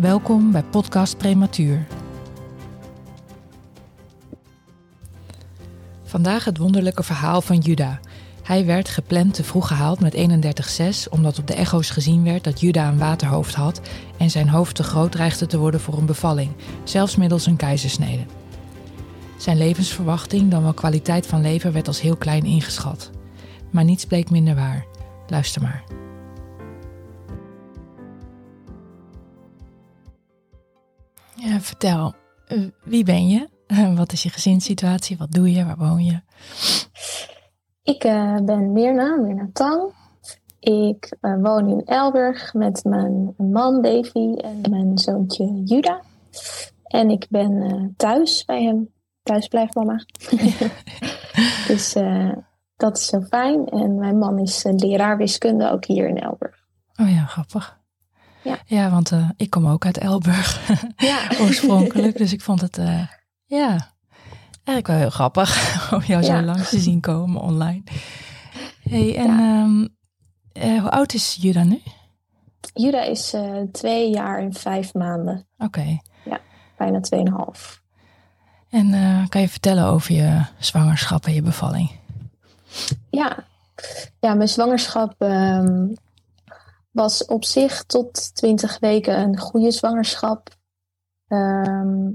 Welkom bij Podcast Prematuur. Vandaag het wonderlijke verhaal van Juda. Hij werd gepland te vroeg gehaald met 31,6 omdat op de echo's gezien werd dat Juda een waterhoofd had en zijn hoofd te groot dreigde te worden voor een bevalling, zelfs middels een keizersnede. Zijn levensverwachting, dan wel kwaliteit van leven, werd als heel klein ingeschat. Maar niets bleek minder waar. Luister maar. Vertel, eh, wie ben je? Wat is je gezinssituatie? Wat doe je? Waar woon je? Ik uh, ben Mirna, Mirna Tang. Ik uh, woon in Elburg met mijn man Davy en mijn zoontje Juda. En ik ben thuis bij hem. Thuisblijfmama. dus dat is zo fijn. En mijn man is leraar wiskunde ook hier in Elburg. Oh ja, grappig. Ja, ja want uh, ik kom ook uit Elburg ja. oorspronkelijk. Dus ik vond het, uh, ja, eigenlijk wel heel grappig om jou zo langs te zien komen online. Hey, en um, uh, hoe oud is Juda nu? Juda is twee jaar en vijf maanden. Oké. Okay. Ja, bijna tweeënhalf. En kan je vertellen over je zwangerschap en je bevalling? Ja, ja mijn zwangerschap um, was op zich tot 20 weken een goede zwangerschap. Um,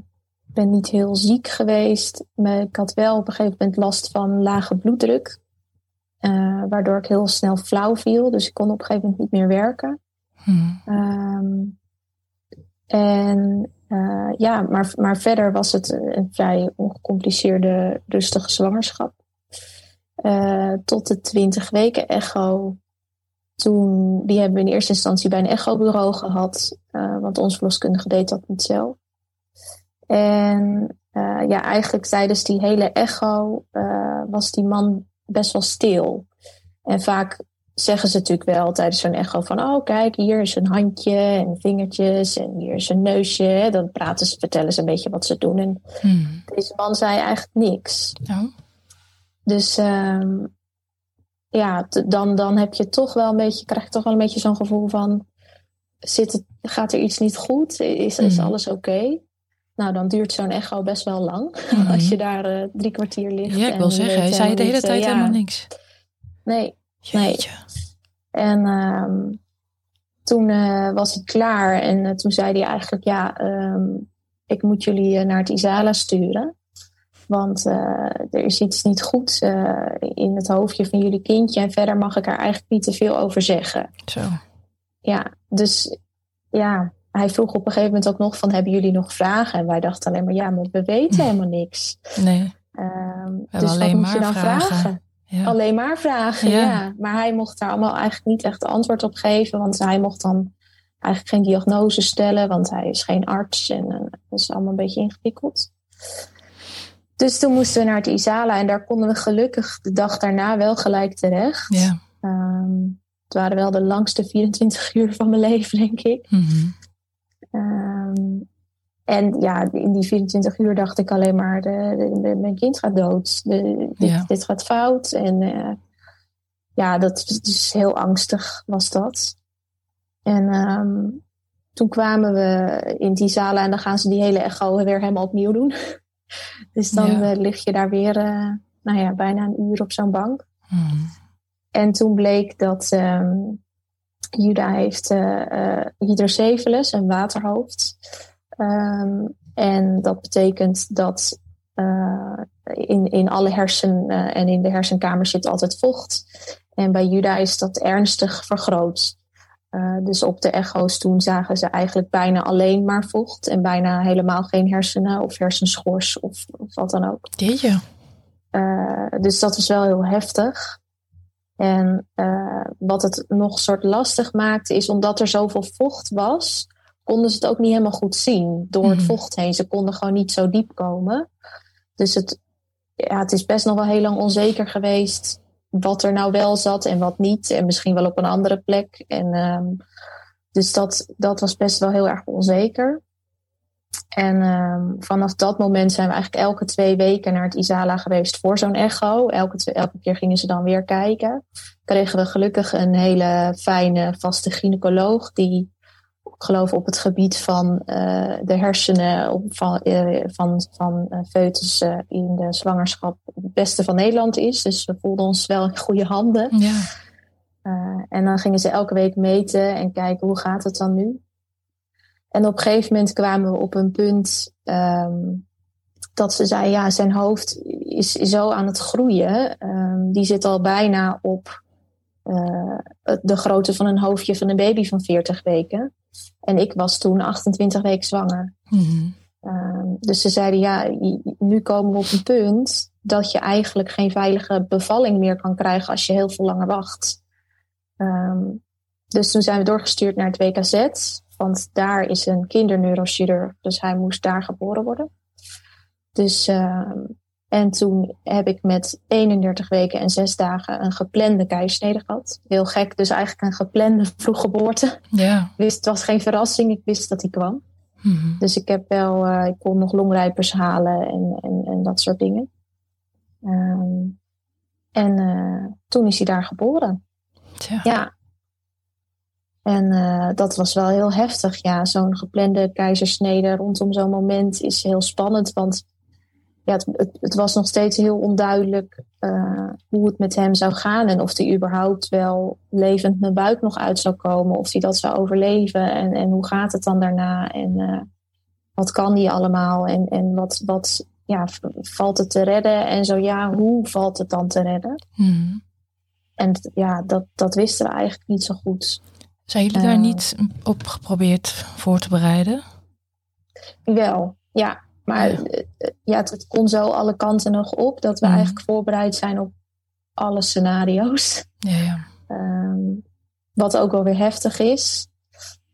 ik ben niet heel ziek geweest. Maar ik had wel op een gegeven moment last van lage bloeddruk. Uh, waardoor ik heel snel flauw viel. Dus ik kon op een gegeven moment niet meer werken. Hmm. Um, en uh, ja, maar, maar verder was het een vrij ongecompliceerde, rustige zwangerschap. Uh, tot de 20 weken echo toen, die hebben we in eerste instantie bij een echobureau gehad, uh, want ons verloskundige deed dat niet zelf. En uh, ja, eigenlijk tijdens die hele echo uh, was die man best wel stil. En vaak zeggen ze natuurlijk wel tijdens zo'n echo van, oh kijk, hier is een handje en vingertjes en hier is een neusje. Dan praten ze, vertellen ze een beetje wat ze doen. En hmm. deze man zei eigenlijk niks. Oh. Dus um, ja, dan, dan heb je toch wel een beetje, krijg je toch wel een beetje zo'n gevoel van, zit het, gaat er iets niet goed? Is, is mhm. alles oké? Nou, dan duurt zo'n echo best wel lang. Mhm. Als je daar uh, drie kwartier ligt. Ja, ik wil zeggen, hij zei de hele tijd helemaal niks. Nee, nee. En um, toen uh, was het klaar en toen zei hij eigenlijk, ja, um, ik moet jullie naar het Isala sturen. Want uh, er is iets niet goed uh, in het hoofdje van jullie kindje. En verder mag ik er eigenlijk niet te veel over zeggen. Zo. Ja, dus ja, hij vroeg op een gegeven moment ook nog van... hebben jullie nog vragen? En wij dachten alleen maar, ja, maar we weten helemaal niks. Nee. Um, dus alleen wat moet je dan vragen? Ja. Alleen maar vragen, ja. ja. Maar hij mocht daar allemaal eigenlijk niet echt antwoord op geven. Want hij mocht dan eigenlijk geen diagnose stellen. Want hij is geen arts. En uh, dat is allemaal een beetje ingewikkeld. Dus toen moesten we naar het Isala en daar konden we gelukkig de dag daarna wel gelijk terecht. Ja. Um, het waren wel de langste 24 uur van mijn leven, denk ik. Mm -hmm. um, en ja, in die 24 uur dacht ik alleen maar, de, de, mijn kind gaat dood. Dit, ja. dit, gaat fout. En uh, ja, dat is dus heel angstig was dat. En um, toen kwamen we in die zalen en dan gaan ze die hele echo weer helemaal opnieuw doen. Dus dan ja. uh, lig je daar weer, uh, nou ja, bijna een uur op zo'n bank. Hmm. En toen bleek dat um, Juda heeft uh, hydrocephalus, een waterhoofd. Um, en dat betekent dat in, in alle hersenen en in de hersenkamer zit altijd vocht. En bij Juda is dat ernstig vergroot. Uh, dus op de echo's toen zagen ze eigenlijk bijna alleen maar vocht en bijna helemaal geen hersenen of hersenschors of, of wat dan ook. Jeetje. Uh, dus dat was wel heel heftig. En uh, wat het nog soort lastig maakte is omdat er zoveel vocht was, konden ze het ook niet helemaal goed zien door het Mhm. vocht heen. Ze konden gewoon niet zo diep komen. Dus het, ja, het is best nog wel heel lang onzeker geweest wat er nou wel zat en wat niet. En misschien wel op een andere plek. En, ehm, dus dat, dat was best wel heel erg onzeker. En ehm, vanaf dat moment zijn we eigenlijk elke twee weken naar het Isala geweest voor zo'n echo. Elke, elke keer gingen ze dan weer kijken. Kregen we gelukkig een hele fijne vaste gynaecoloog die, geloof op het gebied van eh, de hersenen op, van, eh, van, van eh, foetussen in de zwangerschap het beste van Nederland is. Dus we voelden ons wel in goede handen. Ja. Uh, en dan gingen ze elke week meten en kijken hoe gaat het dan nu. En op een gegeven moment kwamen we op een punt um, dat ze zei, ja, zijn hoofd is zo aan het groeien. Um, die zit al bijna op uh, de grootte van een hoofdje van een baby van 40 weken. En ik was toen 28 weken zwanger. Mm-hmm. Um, dus ze zeiden, ja, nu komen we op een punt dat je eigenlijk geen veilige bevalling meer kan krijgen als je heel veel langer wacht. Um, dus toen zijn we doorgestuurd naar het WKZ. Want daar is een kinderneurochirurg. Dus hij moest daar geboren worden. Dus, uh, en toen heb ik met 31 weken en 6 dagen een geplande keisnede gehad. Heel gek, dus eigenlijk een geplande vroeggeboorte. Ja. Wist, het was geen verrassing, ik wist dat die kwam. Mm-hmm. Dus ik heb wel, uh, ik kon nog longrijpers halen en, en, en dat soort dingen. Um, en uh, toen is hij daar geboren. Tja. Ja. En uh, dat was wel heel heftig. Ja, zo'n geplande keizersnede rondom zo'n moment is heel spannend. Want ja, het, het, het was nog steeds heel onduidelijk uh, hoe het met hem zou gaan. En of hij überhaupt wel levend mijn buik nog uit zou komen. Of hij dat zou overleven. En, en hoe gaat het dan daarna? En uh, wat kan hij allemaal? En, en wat, wat ja, valt het te redden? En zo ja, hoe valt het dan te redden? Mm-hmm. En ja, dat, dat wisten we eigenlijk niet zo goed. Zijn jullie daar uh, niet op geprobeerd voor te bereiden? Wel, ja. Maar ja, ja het, het, kon zo alle kanten nog op dat we mm. eigenlijk voorbereid zijn op alle scenario's. Ja, ja. Um, wat ook wel weer heftig is.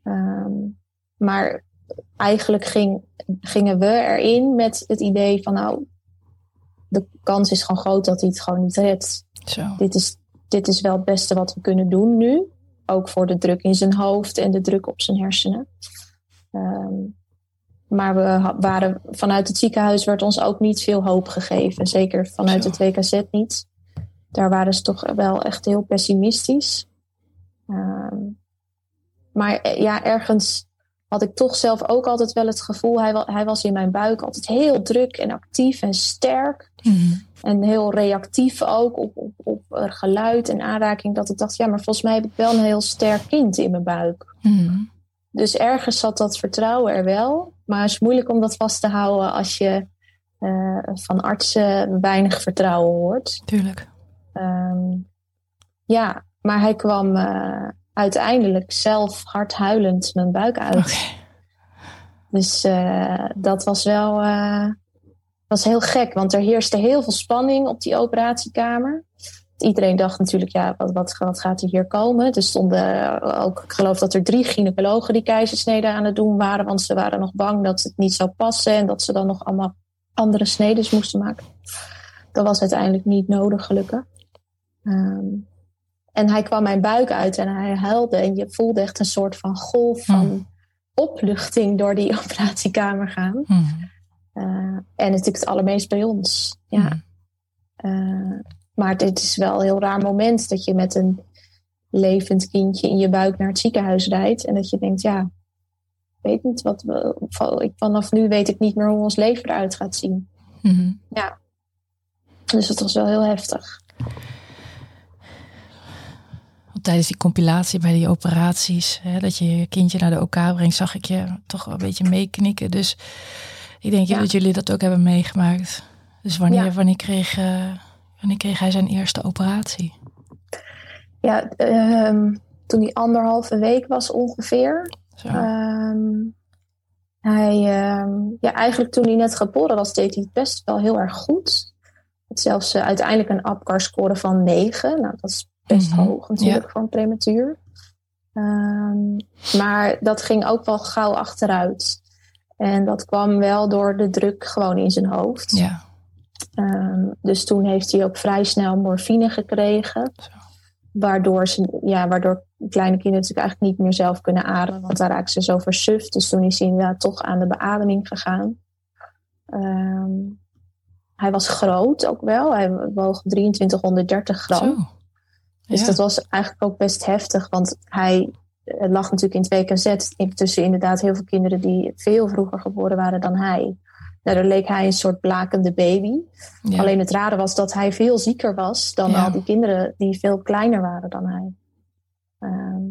Um, maar eigenlijk ging, gingen we erin met het idee van nou, de kans is gewoon groot dat hij het gewoon niet redt. Zo. Dit is, dit is wel het beste wat we kunnen doen nu. Ook voor de druk in zijn hoofd en de druk op zijn hersenen. Um, maar we waren, vanuit het ziekenhuis werd ons ook niet veel hoop gegeven. Zeker vanuit het WKZ niet. Daar waren ze toch wel echt heel pessimistisch. Um, maar ja, ergens had ik toch zelf ook altijd wel het gevoel... Hij, hij was in mijn buik altijd heel druk en actief en sterk. Mm-hmm. En heel reactief ook op, op, op geluid en aanraking. Dat ik dacht, ja, maar volgens mij heb ik wel een heel sterk kind in mijn buik. Mm-hmm. Dus ergens zat dat vertrouwen er wel. Maar het is moeilijk om dat vast te houden als je uh, van artsen weinig vertrouwen hoort. Tuurlijk. Um, ja, maar hij kwam uh, uiteindelijk zelf hard huilend mijn buik uit. Okay. Dus uh, dat was wel was heel gek, want er heerste heel veel spanning op die operatiekamer. Iedereen dacht natuurlijk, ja, wat, wat, wat gaat er hier komen? Er stonden ook, ik geloof dat er drie gynaecologen die keizersneden aan het doen waren, want ze waren nog bang dat het niet zou passen en dat ze dan nog allemaal andere snedes moesten maken. Dat was uiteindelijk niet nodig, gelukkig. Um, en hij kwam mijn buik uit en hij huilde en je voelde echt een soort van golf van Hmm. opluchting door die operatiekamer gaan. Mm. Uh, en natuurlijk het allermeest bij ons. Ja. Mm. Uh, maar dit is wel een heel raar moment dat je met een levend kindje in je buik naar het ziekenhuis rijdt. En dat je denkt, ja, ik weet niet wat we. Vanaf nu weet ik niet meer hoe ons leven eruit gaat zien. Mm-hmm. Ja. Dus dat was wel heel heftig. Tijdens die compilatie bij die operaties, hè, dat je je kindje naar de OK brengt, zag ik je toch wel een beetje meeknikken. Dus ik denk Ja. dat jullie dat ook hebben meegemaakt. Dus wanneer, Ja. wanneer, kreeg, uh, wanneer kreeg hij zijn eerste operatie? Ja, um, toen hij anderhalve week was ongeveer. Um, hij, um, ja, eigenlijk toen hij net geboren was, deed hij het best wel heel erg goed. Het zelfs uh, uiteindelijk een APCAR-score van 9. Nou, dat is best Mhm, hoog natuurlijk ja. een prematuur. Ehm, maar dat ging ook wel gauw achteruit. En dat kwam wel door de druk gewoon in zijn hoofd. Ja. Ehm, dus toen heeft hij ook vrij snel morfine gekregen. Zo. Waardoor, ze, ja, waardoor kleine kinderen natuurlijk eigenlijk niet meer zelf kunnen ademen. Want daar raken ze zo versuft. Dus toen is hij inderdaad toch aan de beademing gegaan. Ehm, hij was groot ook wel. Hij woog 2330 gram. Zo. Dus Ja. dat was eigenlijk ook best heftig. Want hij eh, lag natuurlijk in het WKZ tussen inderdaad heel veel kinderen die veel vroeger geboren waren dan hij. Nou, daar leek hij een soort blakende baby. Ja. Alleen het rare was dat hij veel zieker was dan Ja. al die kinderen die veel kleiner waren dan hij. Ehm,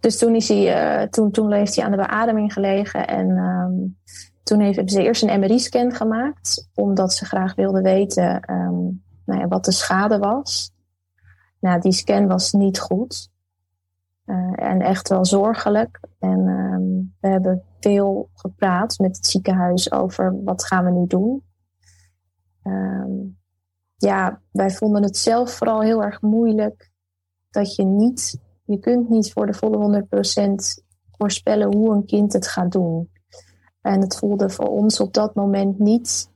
dus toen, is hij, eh, toen, toen heeft hij aan de beademing gelegen en ehm, toen heeft, hebben ze eerst een MRI-scan gemaakt, omdat ze graag wilden weten ehm, nou ja, wat de schade was. Nou, die scan was niet goed. Eh, en echt wel zorgelijk. En we hebben veel gepraat met het ziekenhuis over wat gaan we nu doen. Ehm, ja, wij vonden het zelf vooral heel erg moeilijk dat je niet, je kunt niet voor de volle 100% voorspellen hoe een kind het gaat doen. En het voelde voor ons op dat moment niet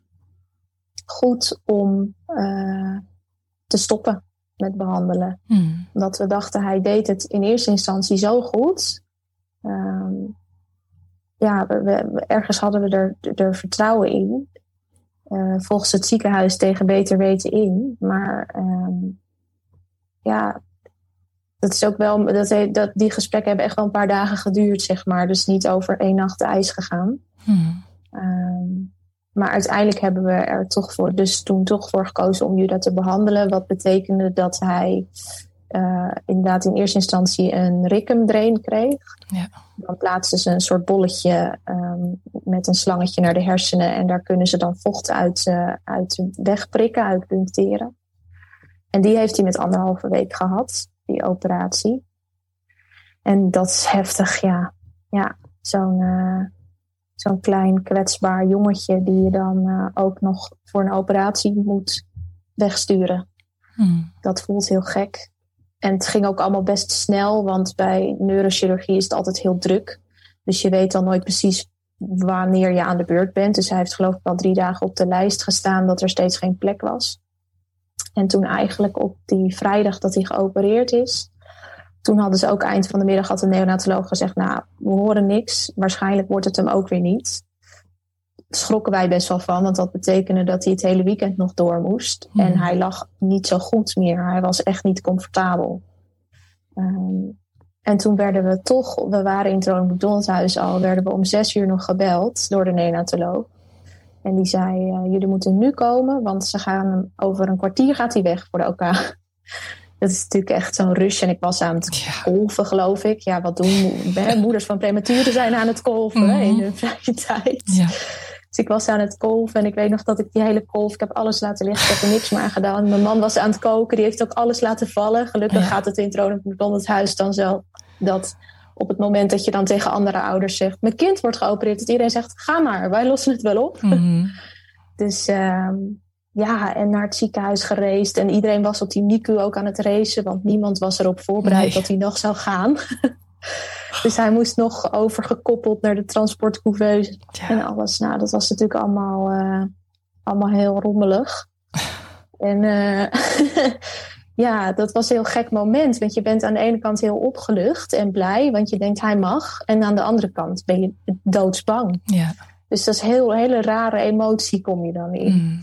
goed om eh, te stoppen met behandelen Hmm. omdat we dachten hij deed het in eerste instantie zo goed. Ehm, ja, we, we- ergens hadden we er, er vertrouwen in. Eh, volgens het ziekenhuis tegen beter weten in. Maar ehm, ja, dat is ook wel, dat, he- dat, die gesprekken hebben echt wel een paar dagen geduurd, zeg maar. Dus niet over één nacht ijs gegaan. Hmm. Ehm, maar uiteindelijk hebben we er toch voor, dus toen toch voor gekozen om Judah te behandelen. Wat betekende dat hij eh, inderdaad in eerste instantie een rickumdrain kreeg. Ja. Dan plaatsen ze een soort bolletje ehm, met een slangetje naar de hersenen. En daar kunnen ze dan vocht uit, eh, uit wegprikken, uitpuncteren. En die heeft hij met anderhalve week gehad, die operatie. En dat is heftig, ja. Ja, zo'n eh, zo'n klein kwetsbaar jongetje die je dan ook nog voor een operatie moet wegsturen. Hmm. Dat voelt heel gek. En het ging ook allemaal best snel, want bij neurochirurgie is het altijd heel druk. Dus je weet dan nooit precies wanneer je aan de beurt bent. Dus hij heeft geloof ik al drie dagen op de lijst gestaan dat er steeds geen plek was. En toen eigenlijk op die vrijdag dat hij geopereerd is, toen hadden ze ook eind van de middag had de neonatoloog gezegd, nou, we horen niks. Waarschijnlijk wordt het hem ook weer niet. Schrokken wij best wel van, want dat betekende dat hij het hele weekend nog door moest. Hmm. En hij lag niet zo goed meer. Hij was echt niet comfortabel. Ehm, en toen werden we toch, we waren in het Ronald al, werden we om zes uur nog gebeld door de neonatoloog. En die zei, eh, jullie moeten nu komen, want ze gaan over een kwartier gaat hij weg voor de OK. Dat is natuurlijk echt zo'n rush. En ik was aan het Ja. kolven, geloof ik. Ja, wat doen mo- moeders van prematuren zijn aan het kolven in Mhm. hun vrije tijd. Ja. Dus ik was aan het kolven en ik weet nog dat ik die hele kolf, ik heb alles laten liggen, ik heb er niks meer aan gedaan. Mijn man was aan het koken, die heeft ook alles laten vallen. Gelukkig Ja. gaat het in het McDonald huis dan zo dat op het moment dat je dan tegen andere ouders zegt, mijn kind wordt geopereerd, dat iedereen zegt, ga maar, wij lossen het wel op. Mhm. Dus ehm, ja, en naar het ziekenhuis gereisd. En iedereen was op die NICU ook aan het racen, want niemand was erop voorbereid Nee. dat hij nog zou gaan. dus hij moest nog overgekoppeld naar de transportcouveuse en alles. Nou, dat was natuurlijk allemaal, eh, allemaal heel rommelig. En eh, ja, dat was een heel gek moment. Want je bent aan de ene kant heel opgelucht en blij, want je denkt hij mag. En aan de andere kant ben je doodsbang. Ja. Dus dat is een heel, hele rare emotie kom je dan in. Hmm.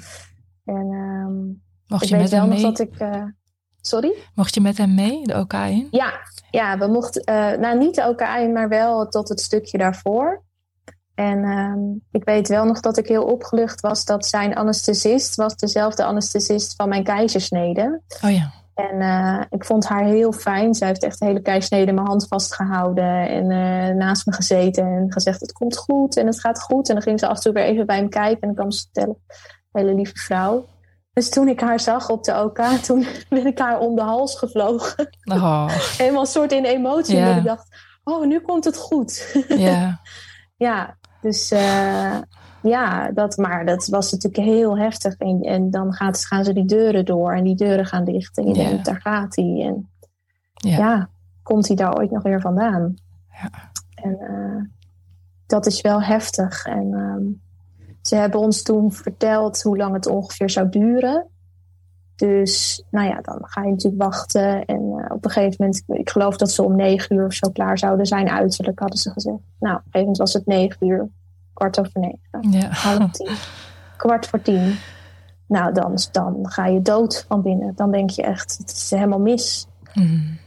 En ehm, Mocht ik je weet met wel hem nog mee? dat ik... eh, sorry? Mocht je met hem mee, de OK in? Ja, ja, we mochten, eh, nou niet OKI, maar wel tot het stukje daarvoor. En ehm, ik weet wel nog dat ik heel opgelucht was dat zijn anesthesist was dezelfde anesthesist van mijn keizersnede. Oh ja. En eh, ik vond haar heel fijn. Zij heeft echt de hele keizersnede mijn hand vastgehouden en eh, naast me gezeten en gezegd het komt goed en het gaat goed. En dan ging ze af en toe weer even bij hem kijken en dan kwam ze vertellen, hele lieve vrouw. Dus toen ik haar zag op de OK, toen ben ik haar om de hals gevlogen Oh, helemaal een soort in emotie. Dat ik dacht, oh, nu komt het goed. ja. ja, dus eh, ja, dat, maar dat was natuurlijk heel heftig. En, en dan gaat, gaan ze die deuren door en die deuren gaan dicht. En je denkt, daar gaat hij. En Ja. ja. komt hij daar ooit nog weer vandaan? Ja. En uh, dat is wel heftig. En um, ze hebben ons toen verteld hoe lang het ongeveer zou duren. Dus nou ja, dan ga je natuurlijk wachten. En uh, op een gegeven moment, ik geloof dat ze om negen uur of zo klaar zouden zijn, uiterlijk hadden ze gezegd. Nou, op een gegeven moment was het negen uur, kwart over negen, Ja. half tien, kwart voor tien. Nou, dan, dan ga je dood van binnen. Dan denk je echt, het is helemaal mis. Mm.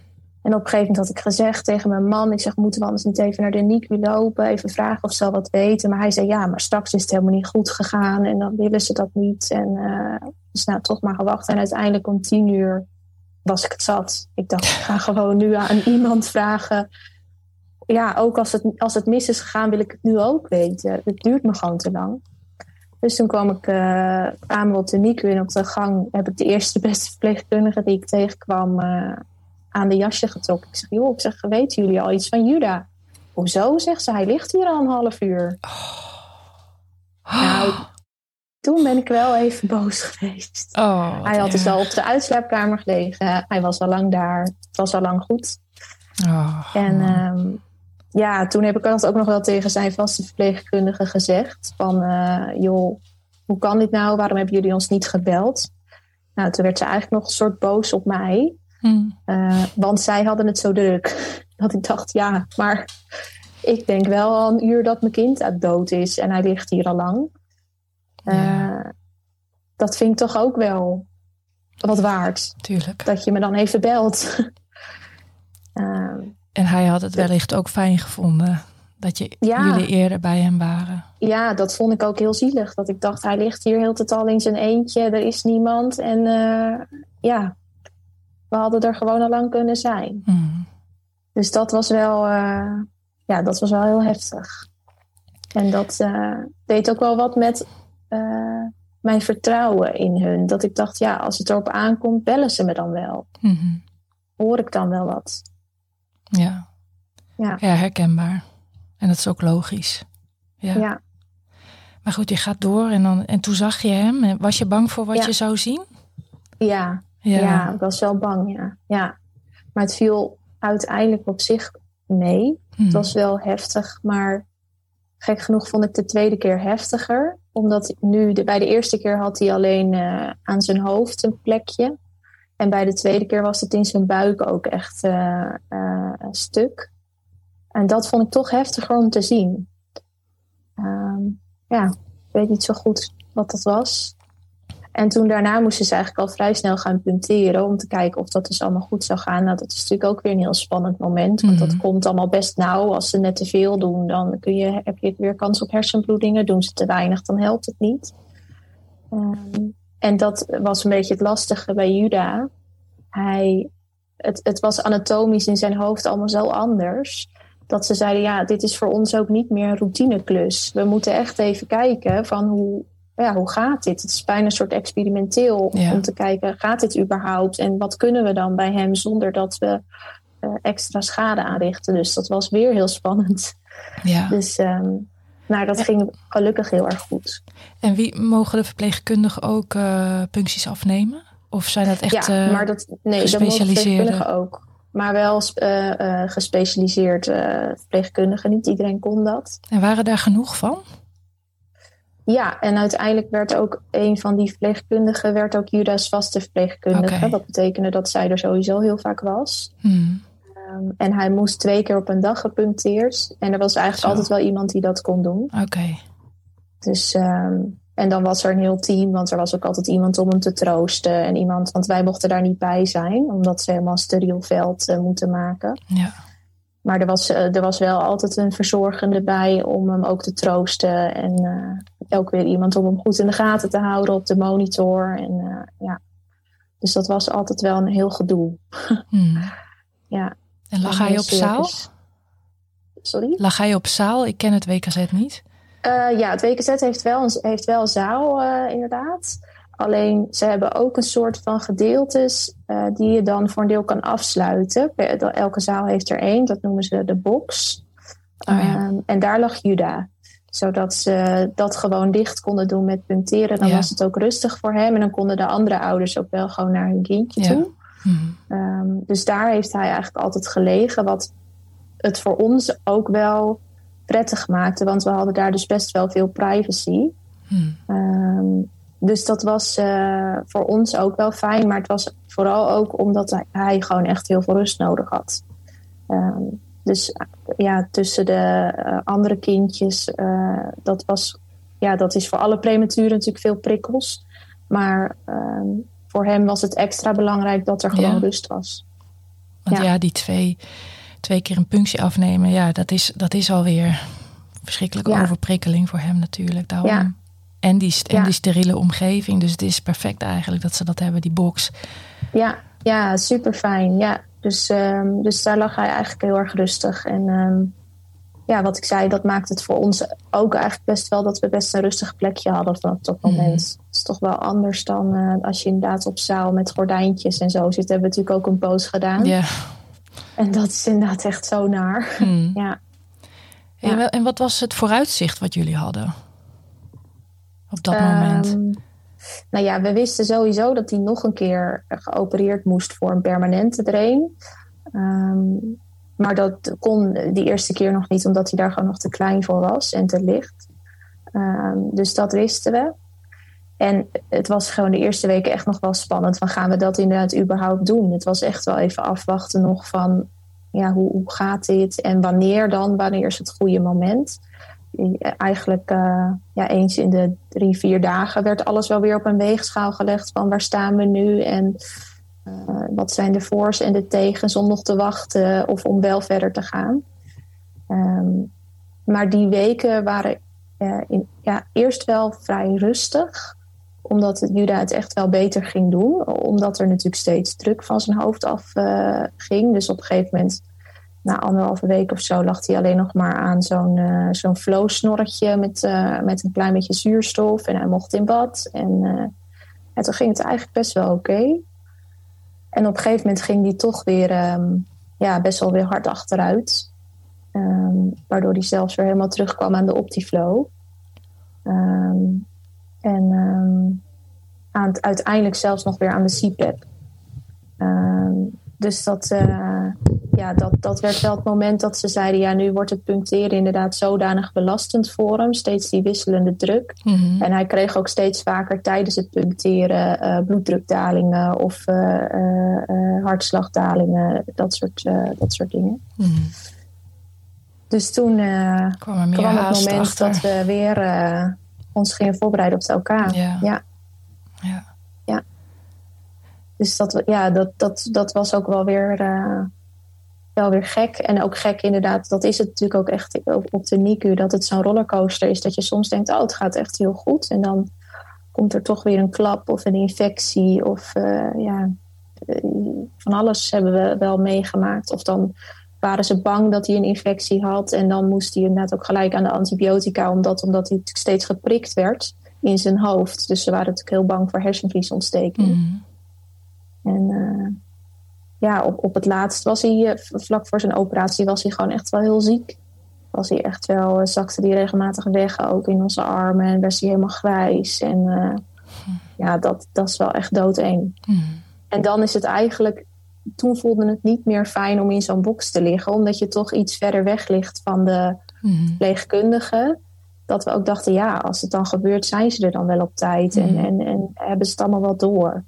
En op een gegeven moment had ik gezegd tegen mijn man: Ik zeg, moeten we anders niet even naar de NICU lopen? Even vragen of ze al wat weten. Maar hij zei: Ja, maar straks is het helemaal niet goed gegaan. En dan willen ze dat niet. En uh, dus nou, toch maar gewacht. En uiteindelijk om tien uur was ik het zat. Ik dacht: Ik ga gewoon nu aan iemand vragen. Ja, ook als het, als het mis is gegaan, wil ik het nu ook weten. Het duurt me gewoon te lang. Dus toen kwam ik uh, kwamen op de NICU en op de gang heb ik de eerste beste verpleegkundige die ik tegenkwam. Uh, aan de jasje getrokken. Ik zeg, joh, ik zeg, weten jullie al iets van Juda? Hoezo, zegt ze, hij ligt hier al een half uur. Oh. Nou, toen ben ik wel even boos geweest. Oh, hij had dus al op de uitslaapkamer gelegen. Hij was al lang daar. Het was al lang goed. Oh, en um, ja, toen heb ik dat ook nog wel tegen zijn vaste verpleegkundige gezegd. Van, uh, joh, hoe kan dit nou? Waarom hebben jullie ons niet gebeld? Nou, toen werd ze eigenlijk nog een soort boos op mij. Hmm. Uh, want zij hadden het zo druk. Dat ik dacht, ja, maar ik denk wel al een uur dat mijn kind dood is. En hij ligt hier al lang. Uh, Ja. Dat vind ik toch ook wel wat waard. tuurlijk. Dat je me dan even belt. Uh, En hij had het wellicht ook fijn gevonden dat je, Ja. jullie eerder bij hem waren. ja, dat vond ik ook heel zielig. Dat ik dacht, hij ligt hier heel het al in zijn eentje. Er is niemand. En uh, ja, we hadden er gewoon al lang kunnen zijn. Hmm. Dus dat was wel, uh, ja, dat was wel heel heftig. En dat uh, deed ook wel wat met uh, mijn vertrouwen in hun. Dat ik dacht, ja, als het erop aankomt, bellen ze me dan wel. Mhm. Hoor ik dan wel wat? Ja. Ja. ja, herkenbaar. En dat is ook logisch. Ja. Ja, Maar goed, je gaat door en, dan, en toen zag je hem. En Was je bang voor wat Ja. je zou zien? ja, Ja. ja. ik was wel bang, ja. ja. Maar het viel uiteindelijk op zich mee. Hmm. Het was wel heftig, maar gek genoeg vond ik de tweede keer heftiger. Omdat nu, de, bij de eerste keer had hij alleen uh, aan zijn hoofd een plekje. En bij de tweede keer was het in zijn buik ook echt uh, uh, een stuk. En dat vond ik toch heftiger om te zien. Um, ja, ik weet niet zo goed wat dat was. En toen daarna moesten ze eigenlijk al vrij snel gaan punteren om te kijken of dat dus allemaal goed zou gaan. Nou, dat is natuurlijk ook weer een heel spannend moment. Want Mhm. dat komt allemaal best nauw. Als ze net te veel doen, dan kun je, heb je weer kans op hersenbloedingen. Doen ze te weinig, dan helpt het niet. Um, en dat was een beetje het lastige bij Juda. Hij, het, het was anatomisch in zijn hoofd allemaal zo anders. Dat ze zeiden, ja, dit is voor ons ook niet meer een routineklus. We moeten echt even kijken van hoe, ja, hoe gaat dit? Het is bijna een soort experimenteel Ja. om te kijken, gaat dit überhaupt? En wat kunnen we dan bij hem zonder dat we uh, extra schade aanrichten? Dus dat was weer heel spannend. Ja. Dus um, nou, dat ging gelukkig heel erg goed. En wie mogen de verpleegkundigen ook uh, puncties afnemen? Of zijn dat echt ja, uh, maar dat, nee, dat mogen verpleegkundigen ook. Maar wel gespecialiseerd verpleegkundigen. Niet iedereen kon dat. En waren daar genoeg van? Ja, en uiteindelijk werd ook een van die verpleegkundigen werd ook Judas vaste verpleegkundige. Dat betekende dat zij er sowieso heel vaak was. Hmm. Um, en hij moest twee keer op een dag gepuncteerd. En er was eigenlijk Zo. altijd wel iemand die dat kon doen. Oké. Dus, um, en dan was er een heel team, want er was ook altijd iemand om hem te troosten. En iemand, want wij mochten daar niet bij zijn, omdat ze helemaal steriel veld uh, moeten maken. Ja. Maar er was, uh, er was wel altijd een verzorgende bij om hem ook te troosten. En uh, ook weer iemand om hem goed in de gaten te houden op de monitor. En, uh, ja. Dus dat was altijd wel een heel gedoe. Hmm. ja. En lag hij op zaal? Sorry? Lag hij op zaal? Ik ken het WKZ niet. Uh, ja, het WKZ heeft wel een, heeft wel zaal, inderdaad. Alleen ze hebben ook een soort van gedeeltes uh, die je dan voor een deel kan afsluiten. Elke zaal heeft er één, dat noemen ze de box. Oh, ja. um, en daar lag Juda. Zodat ze dat gewoon dicht konden doen met punteren. Dan Ja. was het ook rustig voor hem. En dan konden de andere ouders ook wel gewoon naar hun kindje Ja. toe. Mm. dus daar heeft hij eigenlijk altijd gelegen, wat het voor ons ook wel prettig maakte, want we hadden daar dus best wel veel privacy. Mm. Dus dat was uh, voor ons ook wel fijn, maar het was vooral ook omdat hij, gewoon echt heel veel rust nodig had. Um, dus ja, tussen de uh, andere kindjes, uh, dat was, ja, dat is voor alle prematuren natuurlijk veel prikkels. Maar um, voor hem was het extra belangrijk dat er gewoon ja. rust was. Want ja. ja, die twee, twee keer een punctie afnemen, ja, dat is, dat is alweer verschrikkelijke ja. overprikkeling voor hem natuurlijk. Daarom. En, die, en die steriele omgeving. Dus het is perfect eigenlijk dat ze dat hebben, die box. Ja, ja super fijn. Ja, dus, um, dus daar lag hij eigenlijk heel erg rustig. En um, ja, wat ik zei, dat maakt het voor ons ook eigenlijk best wel dat we best een rustig plekje hadden op dat moment. Mm. Het is toch wel anders dan uh, als je inderdaad op zaal met gordijntjes en zo zit. Hebben we natuurlijk ook een poos gedaan. Ja. En dat is inderdaad echt zo naar. Mm. ja. En, en wat was het vooruitzicht wat jullie hadden op dat moment? Nou ja, we wisten sowieso dat hij nog een keer geopereerd moest voor een permanente drain. Um, maar dat kon die eerste keer nog niet, omdat hij daar gewoon nog te klein voor was en te licht. Um, dus dat wisten we. En het was gewoon de eerste weken echt nog wel spannend. Van gaan we dat inderdaad überhaupt doen? Het was echt wel even afwachten nog van ja, hoe, hoe gaat dit en wanneer dan? Wanneer is het goede moment? Eigenlijk uh, ja, eens in de drie, vier dagen werd alles wel weer op een weegschaal gelegd van waar staan we nu en uh, wat zijn de voor's en de tegens om nog te wachten of om wel verder te gaan. Um, maar die weken waren uh, in, ja, eerst wel vrij rustig, omdat Juda het echt wel beter ging doen, omdat er natuurlijk steeds druk van zijn hoofd af ging. Dus op een gegeven moment na anderhalve week of zo lag hij alleen nog maar aan zo'n uh, zo'n flow-snorretje met, uh, met een klein beetje zuurstof. En hij mocht in bad. En, uh, en toen ging het eigenlijk best wel oké. En op een gegeven moment ging hij toch weer um, ja, best wel weer hard achteruit. Um, waardoor hij zelfs weer helemaal terugkwam aan de Optiflow. Um, en aan het, uiteindelijk zelfs nog weer aan de CPAP. dus dat, ja, dat, dat werd wel het moment dat ze zeiden: ja, nu wordt het puncteren inderdaad zodanig belastend voor hem. Steeds die wisselende druk. Mm-hmm. En hij kreeg ook steeds vaker tijdens het puncteren uh, bloeddrukdalingen of uh, uh, hartslagdalingen, dat soort, dat soort dingen. Mm-hmm. Dus toen kwam, kwam het moment achter. dat we weer ons gingen voorbereiden op elkaar. Ja. ja. ja. ja. Dus dat, ja, dat, dat, dat was ook wel weer wel weer gek. En ook gek inderdaad, dat is het natuurlijk ook echt op de NICU, dat het zo'n rollercoaster is. Dat je soms denkt, oh het gaat echt heel goed. En dan komt er toch weer een klap of een infectie of uh, ja, van alles hebben we wel meegemaakt. Of dan waren ze bang dat hij een infectie had en dan moest hij inderdaad ook gelijk aan de antibiotica, omdat, omdat hij steeds geprikt werd in zijn hoofd. Dus ze waren natuurlijk heel bang voor hersenvliesontsteking. Mm. En uh, ja, op, op het laatst was hij, vlak voor zijn operatie, was hij gewoon echt wel heel ziek. Was hij echt wel, zakte hij regelmatig weg ook in onze armen en werd hij helemaal grijs. En uh, ja, dat, dat is wel echt doodeng. Mm. En dan is het eigenlijk, toen voelde het niet meer fijn om in zo'n box te liggen, omdat je toch iets verder weg ligt van de mm. verpleegkundige. Dat we ook dachten, ja, als het dan gebeurt, zijn ze er dan wel op tijd mm. en, en, en hebben ze het allemaal wel door.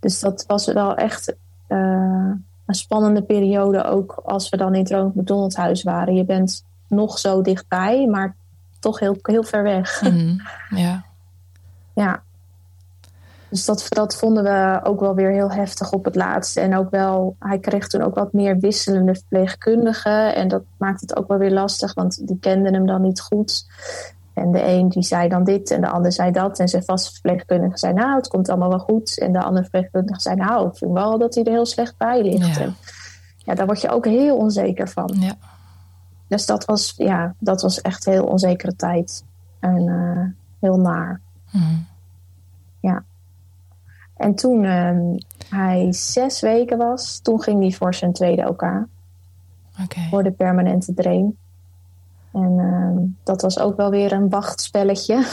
Dus dat was wel echt uh, een spannende periode ook als we dan in het Ronald McDonald huis waren. Je bent nog zo dichtbij, maar toch heel, heel ver weg. Mm, ja. ja. Dus dat, dat vonden we ook wel weer heel heftig op het laatste. En ook wel, hij kreeg toen ook wat meer wisselende verpleegkundigen. En dat maakt het ook wel weer lastig, want die kenden hem dan niet goed. En de een die zei dan dit en de ander zei dat. En zijn vaste verpleegkundige zei, nou, het komt allemaal wel goed. En de andere verpleegkundige zei, nou, ik vind wel dat hij er heel slecht bij ligt. Ja, en, ja daar word je ook heel onzeker van. Ja. Dus dat was, ja, dat was echt heel onzekere tijd. En uh, heel naar. Mm. Ja. En toen uh, hij zes weken was, toen ging hij voor zijn tweede OK. Okay. Voor de permanente drain. En uh, dat was ook wel weer een wachtspelletje.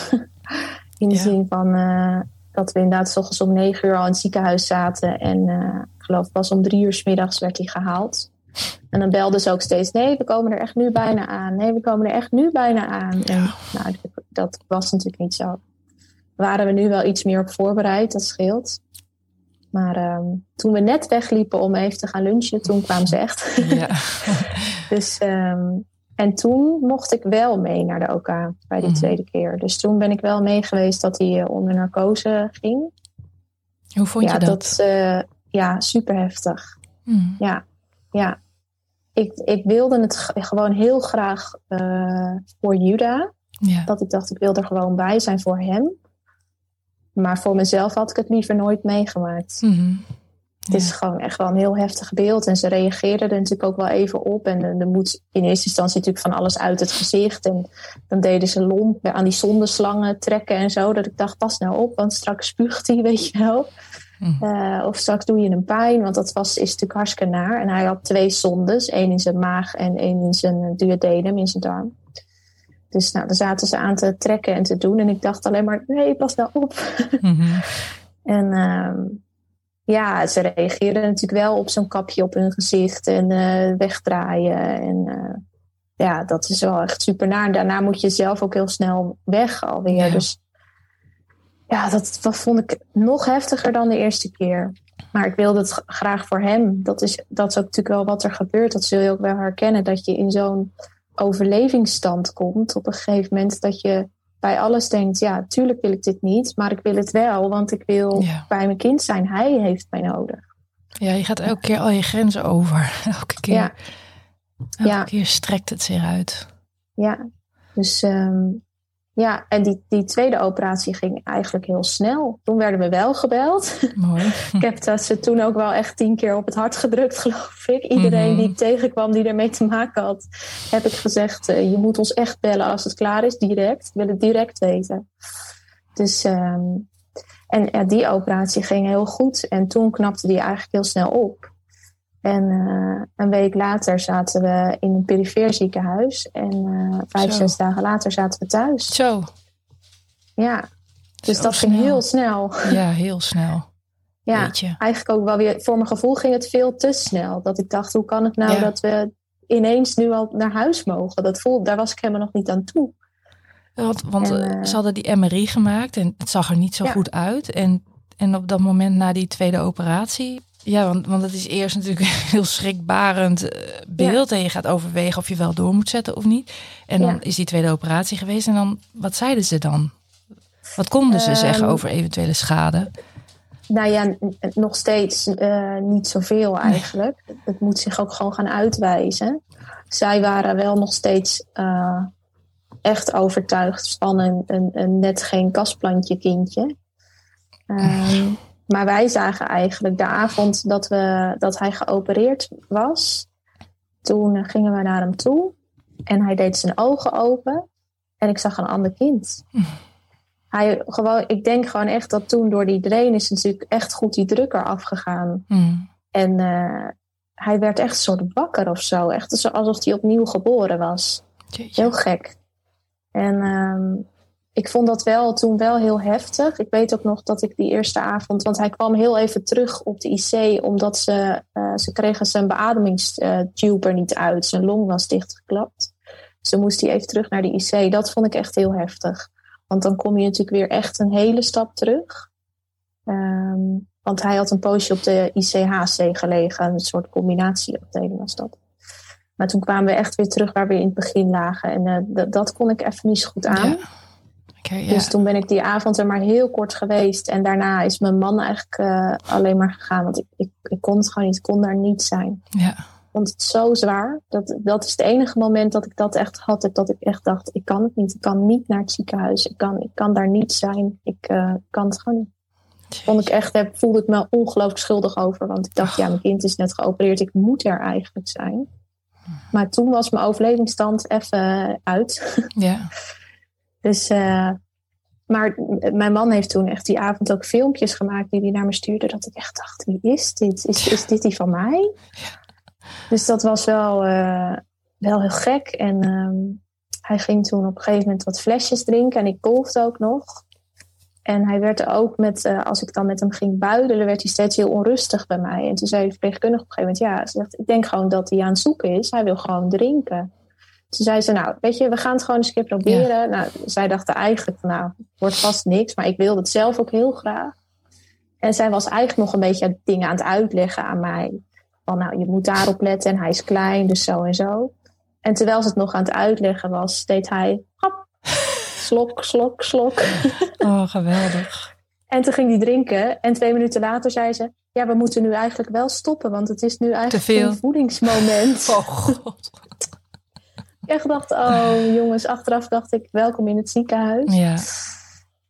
in de ja. zin van uh, dat we inderdaad s ochtends om negen uur al in het ziekenhuis zaten. En uh, geloof pas om drie uur s middags werd hij gehaald. En dan belden ze ook steeds: nee, we komen er echt nu bijna aan. Nee, we komen er echt nu bijna aan. En nou, dat was natuurlijk niet zo. Waren we nu wel iets meer op voorbereid, dat scheelt. Maar ehm, toen we net wegliepen om even te gaan lunchen, toen kwamen ze echt. Ja. dus, ehm, en toen mocht ik wel mee naar de OK bij die mhm. tweede keer. Dus toen ben ik wel mee geweest dat hij eh, onder narcose ging. Hoe vond je dat? dat uh, ja, super heftig. Mhm. Ja, ja. Ik, ik wilde het gewoon heel graag uh, voor Juda. Ja. Dat ik dacht, ik wil er gewoon bij zijn voor hem. Maar voor mezelf had ik het liever nooit meegemaakt. Mhm. Het is gewoon echt wel een heel heftig beeld. En ze reageerden er natuurlijk ook wel even op. En er moet in eerste instantie natuurlijk van alles uit het gezicht. En dan deden ze lomp aan die zondeslangen trekken en zo. Dat ik dacht, pas nou op, want straks spuugt hij, weet je wel. Mhm. Eh, of straks doe je een pijn, want dat was, is natuurlijk hartstikke naar. En hij had twee zondes, één in zijn maag en één in zijn duodenum, in zijn darm. Dus nou, daar zaten ze aan te trekken en te doen. En ik dacht alleen maar, nee, pas nou op. Mhm. en ehm, ja, ze reageerden natuurlijk wel op zo'n kapje op hun gezicht en uh, wegdraaien. En uh, ja, dat is wel echt super naar. En daarna moet je zelf ook heel snel weg alweer. Dus ja, dat, dat vond ik nog heftiger dan de eerste keer. Maar ik wilde het graag voor hem. Dat is, dat is ook natuurlijk wel wat er gebeurt. Dat zul je ook wel herkennen. Dat je in zo'n overlevingsstand komt op een gegeven moment dat je bij alles denkt, ja, tuurlijk wil ik dit niet, maar ik wil het wel, want ik wil bij mijn kind zijn. Hij heeft mij nodig. Ja, je gaat elke keer al je grenzen over. Elke keer, ja. elke keer strekt het zich uit. Ja, dus um, ja, en die, die tweede operatie ging eigenlijk heel snel. Toen werden we wel gebeld. Mooi. ik heb dat ze toen ook wel echt tien keer op het hart gedrukt, geloof ik. Iedereen mhm. die ik tegenkwam die ermee te maken had, heb ik gezegd: uh, je moet ons echt bellen als het klaar is, direct. Ik wil het direct weten. Dus, um, en ja, die operatie ging heel goed. En toen knapte die eigenlijk heel snel op. En uh, een week later zaten we in een perifeer ziekenhuis. En uh, vijf, Zo. zes dagen later zaten we thuis. Zo. Ja. Dus dat ging heel snel. Ja, heel snel. ja, eigenlijk ook wel weer. Voor mijn gevoel ging het veel te snel. Dat ik dacht, hoe kan het nou dat we ineens nu al naar huis mogen? Dat voelde, daar was ik helemaal nog niet aan toe. Want, want uh, ze hadden die MRI gemaakt en het zag er niet zo goed uit. En, en op dat moment na die tweede operatie ja, want, want het is eerst natuurlijk een heel schrikbarend eh, beeld. En je gaat overwegen of je wel door moet zetten of niet. En dan is die tweede operatie geweest. En dan, wat zeiden ze dan? Wat konden ze zeggen ehm, over eventuele schade? Nou ja, nog steeds uh, niet zoveel eigenlijk. Het moet zich ook gewoon gaan uitwijzen. Zij waren wel nog steeds uh, echt overtuigd van een, een, een net geen kastplantje kindje. Um, maar wij zagen eigenlijk de avond dat, we, dat hij geopereerd was. Toen gingen we naar hem toe. En hij deed zijn ogen open. En ik zag een ander kind. Hij, gewoon, ik denk gewoon echt dat toen door die drain is natuurlijk echt goed die drukker afgegaan. Mm. En uh, hij werd echt een soort wakker of zo. Echt alsof hij opnieuw geboren was. Heel gek. En um, ik vond dat wel toen wel heel heftig. Ik weet ook nog dat ik die eerste avond, want hij kwam heel even terug op de IC, omdat ze, uh, ze kregen zijn beademingstube er niet uit. Zijn long was dichtgeklapt. Dan moest hij even terug naar de IC. Dat vond ik echt heel heftig. Want dan kom je natuurlijk weer echt een hele stap terug. Um, want hij had een poosje op de ICHC gelegen, een soort combinatieafdeling was dat. Maar toen kwamen we echt weer terug waar we in het begin lagen. En uh, dat kon ik even niet zo goed aan. Ja. Dus toen ben ik die avond er maar heel kort geweest. En daarna is mijn man eigenlijk uh, alleen maar gegaan. Want ik, ik, ik, kon het gewoon niet, ik kon daar niet zijn. Ja. Ik vond het zo zwaar. Dat, dat is het enige moment dat ik dat echt had. Dat ik echt dacht, ik kan het niet. Ik kan niet naar het ziekenhuis. Ik kan, ik kan daar niet zijn. Ik uh, kan het gewoon niet. Vond ik echt, heb, voelde ik me ongelooflijk schuldig over. Want ik dacht, ja, mijn kind is net geopereerd. Ik moet er eigenlijk zijn. Maar toen was mijn overlevingsstand even uit. Ja. Dus, uh, maar mijn man heeft toen echt die avond ook filmpjes gemaakt die hij naar me stuurde. Dat ik echt dacht, wie is dit? Is, is dit die van mij? Dus dat was wel, uh, wel heel gek. En um, hij ging toen op een gegeven moment wat flesjes drinken. En ik golfde ook nog. En hij werd ook met, uh, als ik dan met hem ging buidelen, werd hij steeds heel onrustig bij mij. En toen zei de verpleegkundige op een gegeven moment, ja, ze zegt, ik denk gewoon dat hij aan het zoeken is. Hij wil gewoon drinken. Toen zei ze, nou, weet je, we gaan het gewoon eens een keer proberen. Nou, zij dachten eigenlijk, nou, het wordt vast niks. Maar ik wilde het zelf ook heel graag. En zij was eigenlijk nog een beetje dingen aan het uitleggen aan mij. Van, nou, je moet daarop letten en hij is klein, dus zo en zo. En terwijl ze het nog aan het uitleggen was, deed hij, hop, slok, slok, slok. Oh, geweldig. En toen ging hij drinken. En twee minuten later zei ze: Ja, we moeten nu eigenlijk wel stoppen, want het is nu eigenlijk een voedingsmoment. Oh god. Ik echt dacht: Oh jongens, achteraf dacht ik: Welkom in het ziekenhuis. Ja.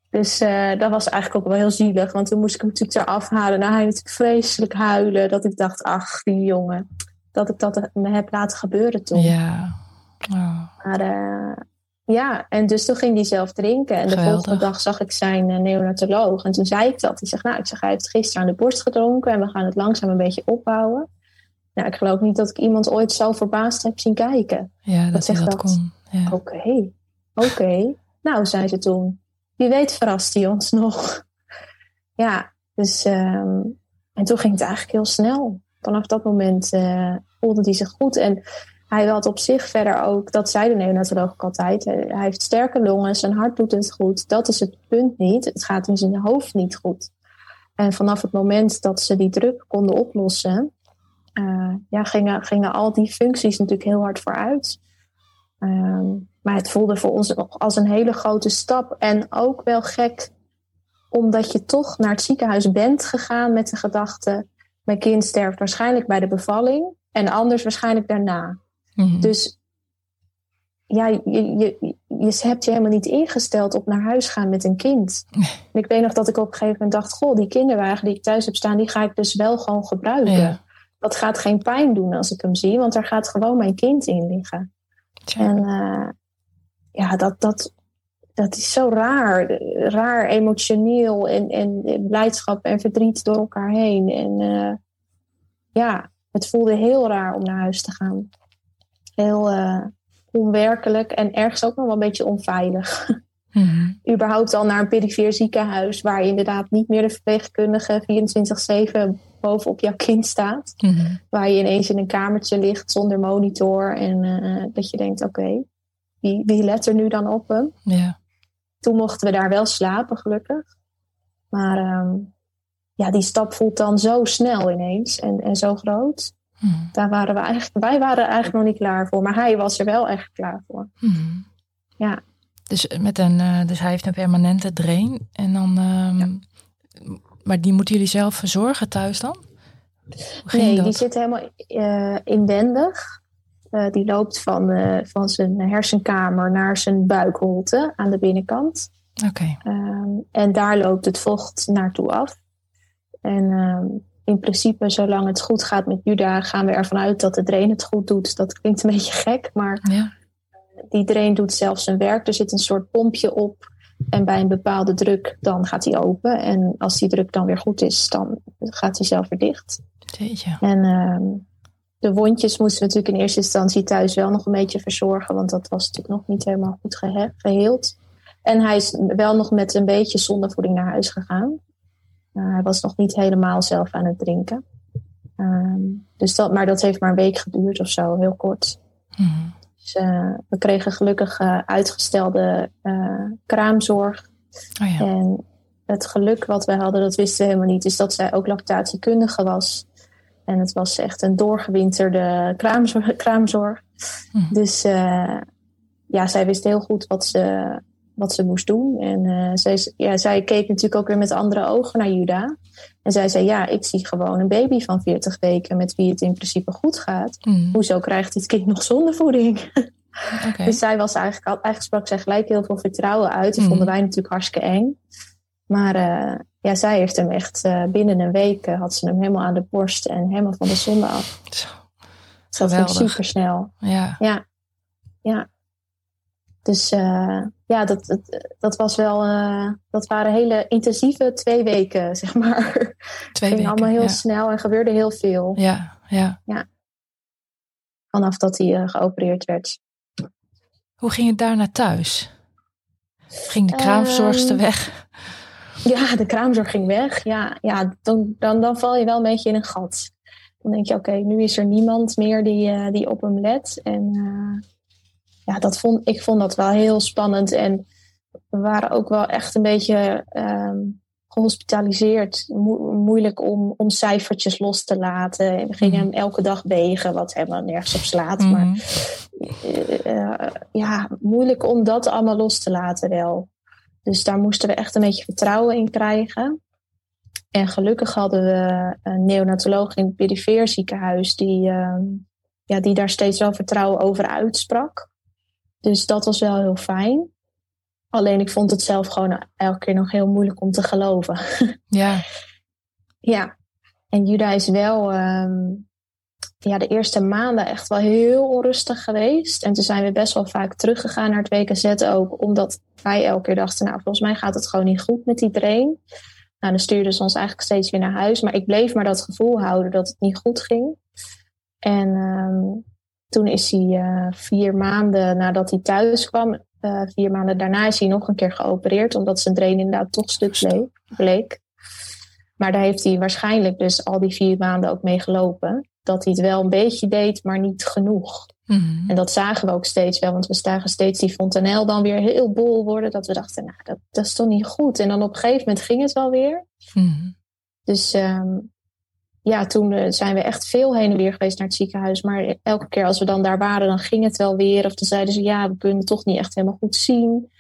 Dus uh, dat was eigenlijk ook wel heel zielig, want toen moest ik hem natuurlijk eraf afhalen. Nou, hij natuurlijk vreselijk huilen. Dat ik dacht: Ach, die jongen. Dat ik dat me heb laten gebeuren toen. Ja. Oh. Maar uh, ja, en dus toen ging hij zelf drinken. En de volgende dag zag ik zijn uh, neonatoloog. En toen zei ik dat. Hij zegt, nou, ik zeg, hij heeft gisteren aan de borst gedronken. En we gaan het langzaam een beetje opbouwen. Nou, ik geloof niet dat ik iemand ooit zo verbaasd heb zien kijken. Ja, dat, dat dat kon. Ja. Oké, oké. Nou, zei ze toen. Wie weet verrast hij ons nog. ja, dus... Um, en toen ging het eigenlijk heel snel. Vanaf dat moment uh, voelde hij zich goed. En hij had op zich verder ook, dat zei de neonatoloog ook altijd, hij heeft sterke longen, zijn hart doet het goed. Dat is het punt niet. Het gaat in zijn hoofd niet goed. En vanaf het moment dat ze die druk konden oplossen, uh, ja, gingen, gingen al die functies natuurlijk heel hard vooruit. Um, maar het voelde voor ons als een hele grote stap. En ook wel gek, omdat je toch naar het ziekenhuis bent gegaan met de gedachte: mijn kind sterft waarschijnlijk bij de bevalling en anders waarschijnlijk daarna. Mhm. Dus ja, je, je, je hebt je helemaal niet ingesteld op naar huis gaan met een kind. En ik weet nog dat ik op een gegeven moment dacht: Goh, die kinderwagen die ik thuis heb staan, die ga ik dus wel gewoon gebruiken. Dat gaat geen pijn doen als ik hem zie, want daar gaat gewoon mijn kind in liggen. En uh, ja, dat, dat, dat is zo raar. Raar emotioneel en, en, blijdschap en verdriet door elkaar heen. En uh, ja, het voelde heel raar om naar huis te gaan heel uh, onwerkelijk en ergens ook nog wel een beetje onveilig. Mm Überhaupt al naar een perifeer ziekenhuis waar inderdaad niet meer de verpleegkundige 24-7 bovenop jouw kind staat. Mm Waar je ineens in een kamertje ligt zonder monitor en uh, dat je denkt, oké, wie, wie let er nu dan op hem? Ja. Toen mochten we daar wel slapen, gelukkig. Maar um, ja, die stap voelt dan zo snel ineens en, en zo groot. Hmm. Daar waren we eigenlijk, wij waren eigenlijk nog niet klaar voor, maar hij was er wel echt klaar voor. Ja. Dus, met een, uh, dus hij heeft een permanente drain. En dan, um, Maar die moeten jullie zelf verzorgen thuis dan? nee, die zit helemaal uh, inwendig. Uh, die loopt van, van zijn hersenkamer naar zijn buikholte aan de binnenkant. Oké. Okay. Um, en daar loopt het vocht naartoe af. En um, in principe, zolang het goed gaat met Juda, gaan we ervan uit dat de drain het goed doet. Dat klinkt een beetje gek, maar ja. Die drain doet zelf zijn werk. Er zit een soort pompje op. En bij een bepaalde druk, dan gaat hij open. En als die druk dan weer goed is, dan gaat hij zelf weer dicht. Jeetje. En uh, de wondjes moesten we natuurlijk in eerste instantie thuis wel nog een beetje verzorgen. Want dat was natuurlijk nog niet helemaal goed geheeld. En hij is wel nog met een beetje zondevoeding naar huis gegaan. Uh, hij was nog niet helemaal zelf aan het drinken. Um, dus dat, maar dat heeft maar een week geduurd of zo, heel kort. Mm. Dus uh, we kregen gelukkig uh, uitgestelde kraamzorg. Oh ja. En het geluk wat we hadden, dat wisten we helemaal niet, is dat zij ook lactatiekundige was. En het was echt een doorgewinterde kraamzorg. kraamzorg. Mm. Dus ja, zij wist heel goed wat ze, wat ze moest doen. En uh, zij, ja, zij keek natuurlijk ook weer met andere ogen naar Juda. En zij zei, ja, ik zie gewoon een baby van 40 weken met wie het in principe goed gaat. Mm. Hoezo krijgt dit kind nog zonder voeding? Okay. dus zij was eigenlijk, eigenlijk sprak zij gelijk heel veel vertrouwen uit. Dat mm. vonden wij natuurlijk hartstikke eng. Maar uh, ja, zij heeft hem echt uh, binnen een week had ze hem helemaal aan de borst en helemaal van de zonde af. Zo. Dus dat ging super snel. Ja. Ja. Ja. Dus ja, dat, dat, dat was wel, uh, dat waren hele intensieve twee weken, zeg maar. Twee ging weken, allemaal heel ja. snel en gebeurde heel veel. Ja, ja. ja. Vanaf dat hij uh, geopereerd werd. Hoe ging het daarna thuis? Ging de kraamverzorgster um, weg? Ja, de kraamzorg ging weg. Ja, ja dan, dan, dan val je wel een beetje in een gat. Dan denk je, oké, nu is er niemand meer die, uh, die op hem let. En ja, dat vond, ik vond dat wel heel spannend. En we waren ook wel echt een beetje um, gehospitaliseerd. Mo moeilijk om, om cijfertjes los te laten. En we gingen mm. hem elke dag wegen, wat helemaal nergens op slaat. Mm. Maar uh, ja, moeilijk om dat allemaal los te laten wel. Dus daar moesten we echt een beetje vertrouwen in krijgen. En gelukkig hadden we een neonatoloog in het perifeer ziekenhuis die, uh, ja, die daar steeds wel vertrouwen over uitsprak. Dus dat was wel heel fijn. Alleen ik vond het zelf gewoon elke keer nog heel moeilijk om te geloven. Ja. ja. En Juda is wel um, ja, de eerste maanden echt wel heel onrustig geweest. En toen zijn we best wel vaak teruggegaan naar het WKZ ook. Omdat wij elke keer dachten, nou volgens mij gaat het gewoon niet goed met train. Nou, dan stuurden ze ons eigenlijk steeds weer naar huis. Maar ik bleef maar dat gevoel houden dat het niet goed ging. En um, toen is hij uh, vier maanden nadat hij thuis kwam, uh, vier maanden daarna is hij nog een keer geopereerd, omdat zijn drain inderdaad toch stuk bleek. bleek. Maar daar heeft hij waarschijnlijk dus al die vier maanden ook mee gelopen. Dat hij het wel een beetje deed, maar niet genoeg. Mm -hmm. En dat zagen we ook steeds wel, want we zagen steeds die fontanel dan weer heel bol worden. Dat we dachten, nou, dat, dat is toch niet goed. En dan op een gegeven moment ging het wel weer. Mm -hmm. Dus um, ja, toen zijn we echt veel heen en weer geweest naar het ziekenhuis. Maar elke keer als we dan daar waren, dan ging het wel weer. Of dan zeiden ze, ja, we kunnen het toch niet echt helemaal goed zien.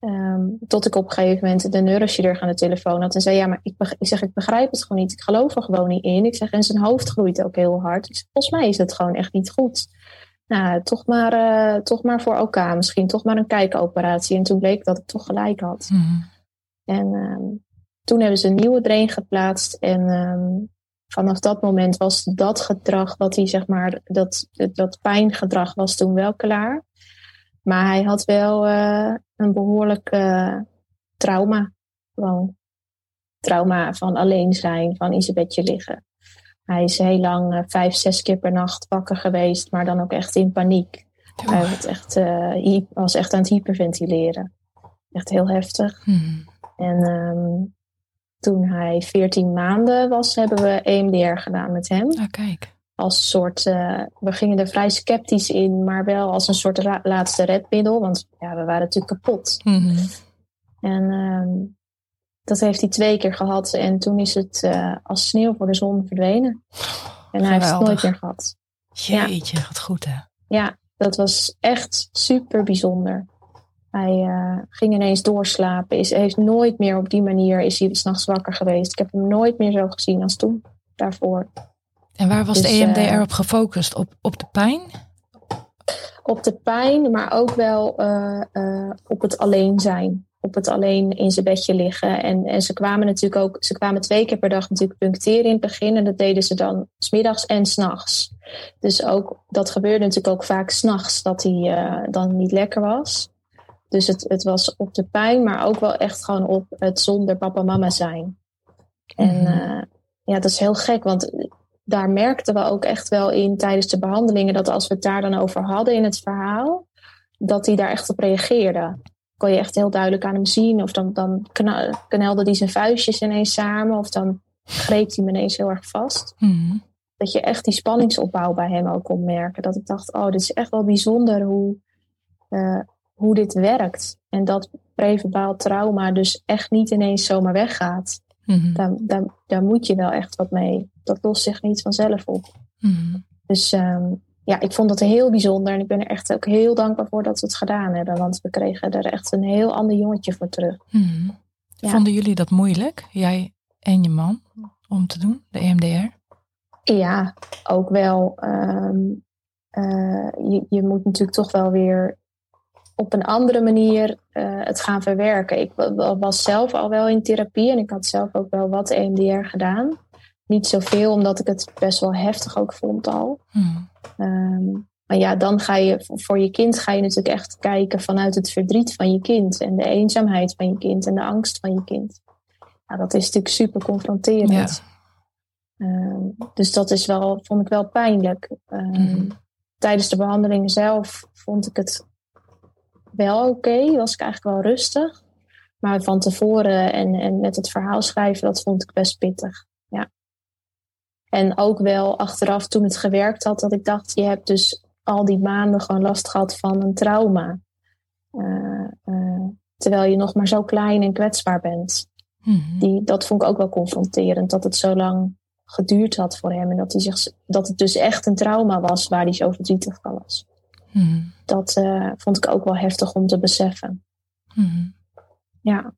Um, tot ik op een gegeven moment de neurochirurg aan de telefoon had. En zei, ja, maar ik, ik zeg, ik begrijp het gewoon niet. Ik geloof er gewoon niet in. Ik zeg, en zijn hoofd groeit ook heel hard. Ik zeg, volgens mij is het gewoon echt niet goed. Nou, toch maar, uh, toch maar voor elkaar. Misschien toch maar een kijkoperatie. En toen bleek dat ik toch gelijk had. Mm. En um, toen hebben ze een nieuwe drain geplaatst. En um, vanaf dat moment was dat gedrag wat hij, zeg maar, dat, dat pijngedrag was toen wel klaar. Maar hij had wel uh, een behoorlijk uh, trauma. Gewoon trauma van alleen zijn, van in zijn bedje liggen. Hij is heel lang uh, vijf, zes keer per nacht wakker geweest, maar dan ook echt in paniek. Oh. Hij was echt, was echt aan het hyperventileren. Echt heel heftig. Hmm. En um, toen hij 14 maanden was, hebben we EMDR gedaan met hem. Ah, kijk. Als soort, uh, we gingen er vrij sceptisch in, maar wel als een soort laatste redmiddel. Want ja, we waren natuurlijk kapot. Mm -hmm. En uh, dat heeft hij twee keer gehad. En toen is het uh, als sneeuw voor de zon verdwenen. En hij heeft het nooit meer gehad. Jeetje, ja. wat goed hè? Ja, dat was echt super bijzonder. Hij uh, ging ineens doorslapen. Is, heeft nooit meer op die manier is hij s'nachts wakker geweest. Ik heb hem nooit meer zo gezien als toen daarvoor. En waar was dus, de EMDR uh, op gefocust? Op, op de pijn? Op de pijn, maar ook wel uh, op het alleen zijn. Op het alleen in zijn bedje liggen. En, en ze kwamen natuurlijk ook, ze kwamen twee keer per dag natuurlijk puncteren in het begin. En dat deden ze dan smiddags en s'nachts. Dus ook, dat gebeurde natuurlijk ook vaak s'nachts dat hij dan niet lekker was. Dus het, het was op de pijn, maar ook wel echt gewoon op het zonder papa en mama zijn. En uh, ja, dat is heel gek, want daar merkten we ook echt wel in tijdens de behandelingen dat als we het daar dan over hadden in het verhaal, dat hij daar echt op reageerde. Kon je echt heel duidelijk aan hem zien. Of dan, dan knelde hij zijn vuistjes ineens samen. Of dan greep hij me ineens heel erg vast. Mm. Dat je echt die spanningsopbouw bij hem ook kon merken. Dat ik dacht, oh, dit is echt wel bijzonder hoe, uh, hoe dit werkt. En dat preverbaal trauma dus echt niet ineens zomaar weggaat. Mm-hmm. daar, daar, daar, moet je wel echt wat mee. Dat lost zich niet vanzelf op. Mm-hmm. Dus um, ja, ik vond dat heel bijzonder. En ik ben er echt ook heel dankbaar voor dat we het gedaan hebben. Want we kregen er echt een heel ander jongetje voor terug. Ja. Vonden jullie dat moeilijk, jij en je man, om te doen, de EMDR? Ja, ook wel. Um, uh, je, je moet natuurlijk toch wel weer op een andere manier uh, het gaan verwerken. Ik was zelf al wel in therapie en ik had zelf ook wel wat EMDR gedaan. Niet zoveel, omdat ik het best wel heftig ook vond al. Hmm. Um, maar ja, dan ga je voor je kind ga je natuurlijk echt kijken vanuit het verdriet van je kind en de eenzaamheid van je kind en de angst van je kind. Nou, dat is natuurlijk super confronterend. Ja. Um, dus dat is wel, vond ik wel pijnlijk. Um, hmm. Tijdens de behandeling zelf vond ik het wel oké, okay, was ik eigenlijk wel rustig. Maar van tevoren en, en met het verhaal schrijven, dat vond ik best pittig. Ja. En ook wel achteraf toen het gewerkt had, dat ik dacht, je hebt dus al die maanden gewoon last gehad van een trauma. Uh, uh, terwijl je nog maar zo klein en kwetsbaar bent. Mhm. Die, dat vond ik ook wel confronterend, dat het zo lang geduurd had voor hem. En dat, hij zich, dat het dus echt een trauma was waar hij zo verdrietig van was. Mhm. Dat uh, vond ik ook wel heftig om te beseffen. Mhm. Ja.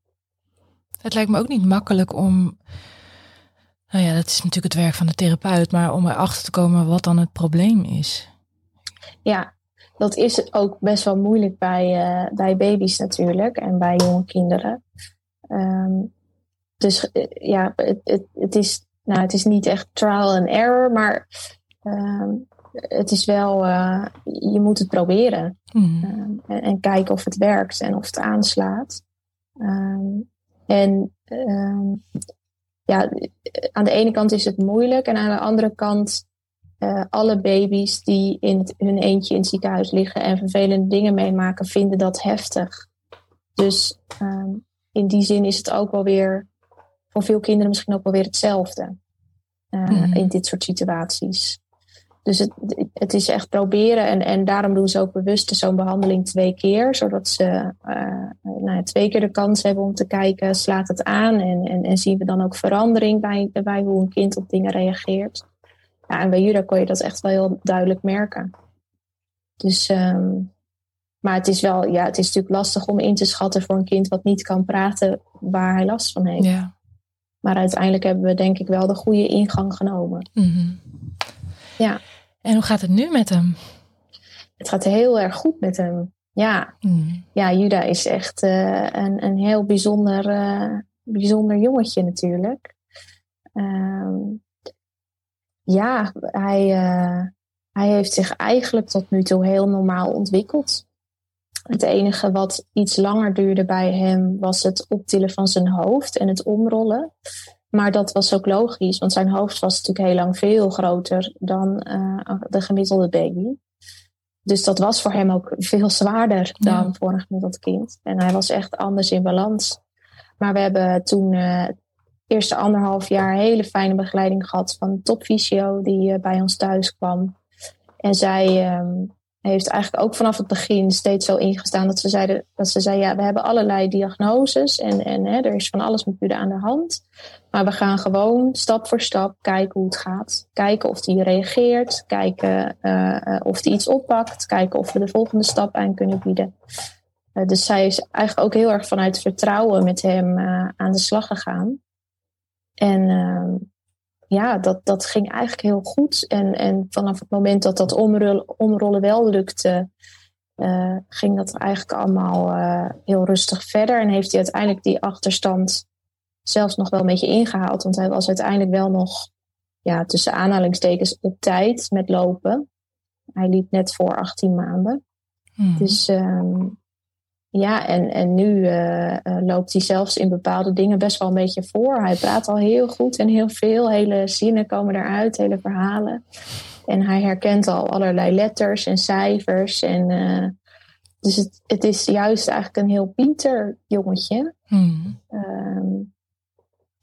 Het lijkt me ook niet makkelijk om. Nou ja, dat is natuurlijk het werk van de therapeut, maar om erachter te komen wat dan het probleem is. Ja, dat is ook best wel moeilijk bij, uh, bij baby's natuurlijk en bij jonge kinderen. Um, dus uh, ja, het, het, het, is, nou, het is niet echt trial and error, maar um, het is wel, uh, je moet het proberen. Mm. Um, en, en, kijken of het werkt en of het aanslaat. en ja, aan de ene kant is het moeilijk en aan de andere kant uh, alle baby's die in het, hun eentje in het ziekenhuis liggen en vervelende dingen meemaken, vinden dat heftig. Dus um, in die zin is het ook wel weer voor veel kinderen misschien ook wel weer hetzelfde uh, mm. in dit soort situaties. Dus het, het is echt proberen en, en daarom doen ze ook bewust zo'n behandeling twee keer, zodat ze uh, nou ja, twee keer de kans hebben om te kijken, slaat het aan en, en, en zien we dan ook verandering bij, bij hoe een kind op dingen reageert. Ja, en bij Juda kon je dat echt wel heel duidelijk merken. Dus, um, maar het is wel, ja, het is natuurlijk lastig om in te schatten voor een kind wat niet kan praten waar hij last van heeft. Ja. Maar uiteindelijk hebben we denk ik wel de goede ingang genomen. Mm Ja. En hoe gaat het nu met hem? Het gaat heel erg goed met hem. Ja, mm. ja Juda is echt uh, een, een heel bijzonder, uh, bijzonder jongetje natuurlijk. Um, ja, hij, uh, hij heeft zich eigenlijk tot nu toe heel normaal ontwikkeld. Het enige wat iets langer duurde bij hem was het optillen van zijn hoofd en het omrollen. Maar dat was ook logisch, want zijn hoofd was natuurlijk heel lang veel groter dan uh, de gemiddelde baby. Dus dat was voor hem ook veel zwaarder dan voor een gemiddeld kind. En hij was echt anders in balans. Maar we hebben toen uh, eerste anderhalf jaar hele fijne begeleiding gehad van een topfysio die uh, bij ons thuis kwam. En zij um, heeft eigenlijk ook vanaf het begin steeds zo ingestaan dat ze, zeiden, dat ze zei, ja, we hebben allerlei diagnoses en, en hè, er is van alles met u aan de hand. Maar we gaan gewoon stap voor stap kijken hoe het gaat. Kijken of die reageert, kijken uh, of die iets oppakt, kijken of we de volgende stap aan kunnen bieden. Uh, dus zij is eigenlijk ook heel erg vanuit vertrouwen met hem aan de slag gegaan. En uh, ja, dat, dat ging eigenlijk heel goed. En, en vanaf het moment dat dat omrollen, omrollen wel lukte, uh, ging dat eigenlijk allemaal uh, heel rustig verder. En heeft hij uiteindelijk die achterstand zelfs nog wel een beetje ingehaald. Want hij was uiteindelijk wel nog ja, tussen aanhalingstekens op tijd met lopen. Hij liep net voor 18 maanden. Hmm. Dus um, ja, en, en nu uh, loopt hij zelfs in bepaalde dingen best wel een beetje voor. Hij praat al heel goed en heel veel. Hele zinnen komen eruit, hele verhalen. En hij herkent al allerlei letters en cijfers. En, uh, dus het, het is juist eigenlijk een heel pinter jongetje. Hmm. Um,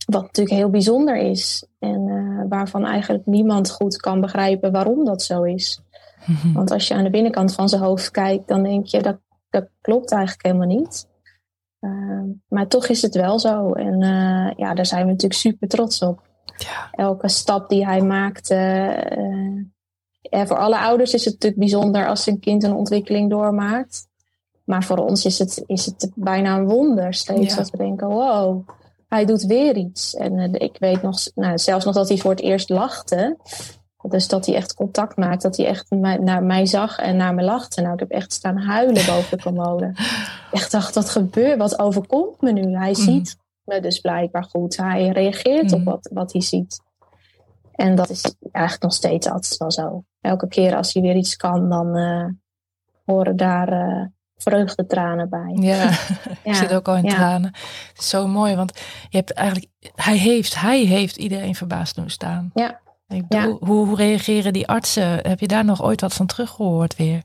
wat natuurlijk heel bijzonder is. En uh, waarvan eigenlijk niemand goed kan begrijpen waarom dat zo is. Want als je aan de binnenkant van zijn hoofd kijkt, dan denk je dat dat klopt eigenlijk helemaal niet. Uh, maar toch is het wel zo. En uh, ja, daar zijn we natuurlijk super trots op. Ja. Elke stap die hij maakt. Uh, voor alle ouders is het natuurlijk bijzonder als een kind een ontwikkeling doormaakt. Maar voor ons is het, is het bijna een wonder steeds. Ja. Dat we denken, wow, hij doet weer iets. En ik weet nog, nou, zelfs nog dat hij voor het eerst lachte. Dus dat hij echt contact maakt. Dat hij echt naar mij zag en naar me lachte. Nou, ik heb echt staan huilen boven de commode. Echt dacht, wat gebeurt? Wat overkomt me nu? Hij mm. ziet me dus blijkbaar goed. Hij reageert op mm. wat, wat hij ziet. En dat is eigenlijk nog steeds altijd wel zo. Elke keer als hij weer iets kan, dan uh, horen daar uh, vreugdetranen bij. Ja, ik zit ook al in tranen. Het is zo mooi, want je hebt eigenlijk, hij heeft, hij heeft iedereen verbaasd doen staan. Ja, hoe, hoe, reageren die artsen? Heb je daar nog ooit wat van teruggehoord weer?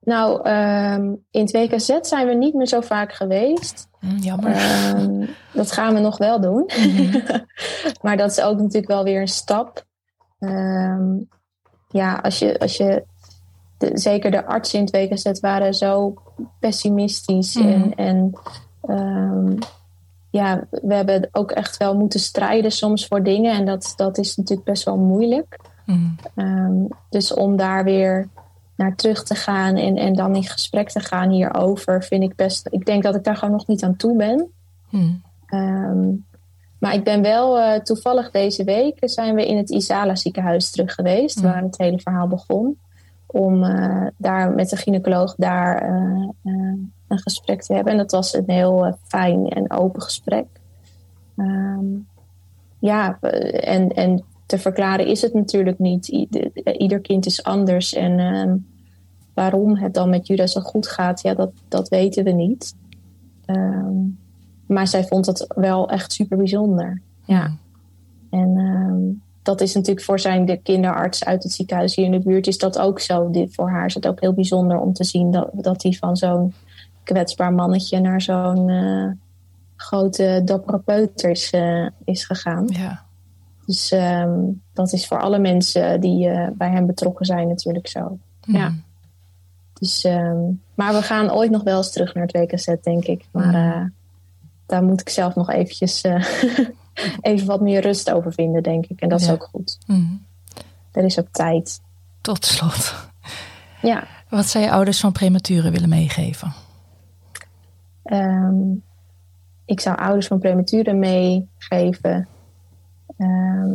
Nou, ehm, in het WKZ zijn we niet meer zo vaak geweest. Hm, jammer. Ehm, dat gaan we nog wel doen. Mhm. maar dat is ook natuurlijk wel weer een stap. Ehm, ja, als je, als je de- zeker de artsen in het WKZ waren zo pessimistisch. Mhm. En, en ja, we hebben ook echt wel moeten strijden soms voor dingen. En dat, dat is natuurlijk best wel moeilijk. Hm, Ehm, dus om daar weer naar terug te gaan en, en dan in gesprek te gaan hierover, vind ik best. Ik denk dat ik daar gewoon nog niet aan toe ben. hm, Ehm, maar ik ben wel eh, toevallig deze week zijn we in het Isala ziekenhuis terug geweest, Mm. waar het hele verhaal begon. Om eh, daar met de gynaecoloog daar eh, eh, een gesprek te hebben. En dat was een heel fijn en open gesprek. Ehm, ja, en, en te verklaren is het natuurlijk niet. Ieder, ieder kind is anders. En ehm, waarom het dan met Judah zo goed gaat, ja, dat, dat weten we niet. Ehm, maar zij vond het wel echt super bijzonder. Ja. En dat is natuurlijk voor zijn de kinderarts uit het ziekenhuis hier in de buurt is dat ook zo. Dit, voor haar is het ook heel bijzonder om te zien dat, dat hij van zo'n kwetsbaar mannetje naar zo'n eh, grote dappere peuter is, eh, is gegaan. Ja. Dus ehm, dat is voor alle mensen die eh, bij hem betrokken zijn natuurlijk zo. Hm. Ja. Dus, ehm, maar we gaan ooit nog wel eens terug naar het WKZ, denk ik. Maar Mm. eh, daar moet ik zelf nog eventjes even wat meer rust over vinden, denk ik. En dat is ook goed. Hm. Er is ook tijd. Tot slot. Ja, Wat zou je ouders van prematuren willen meegeven? ehm, ik zou ouders van prematuren meegeven ehm,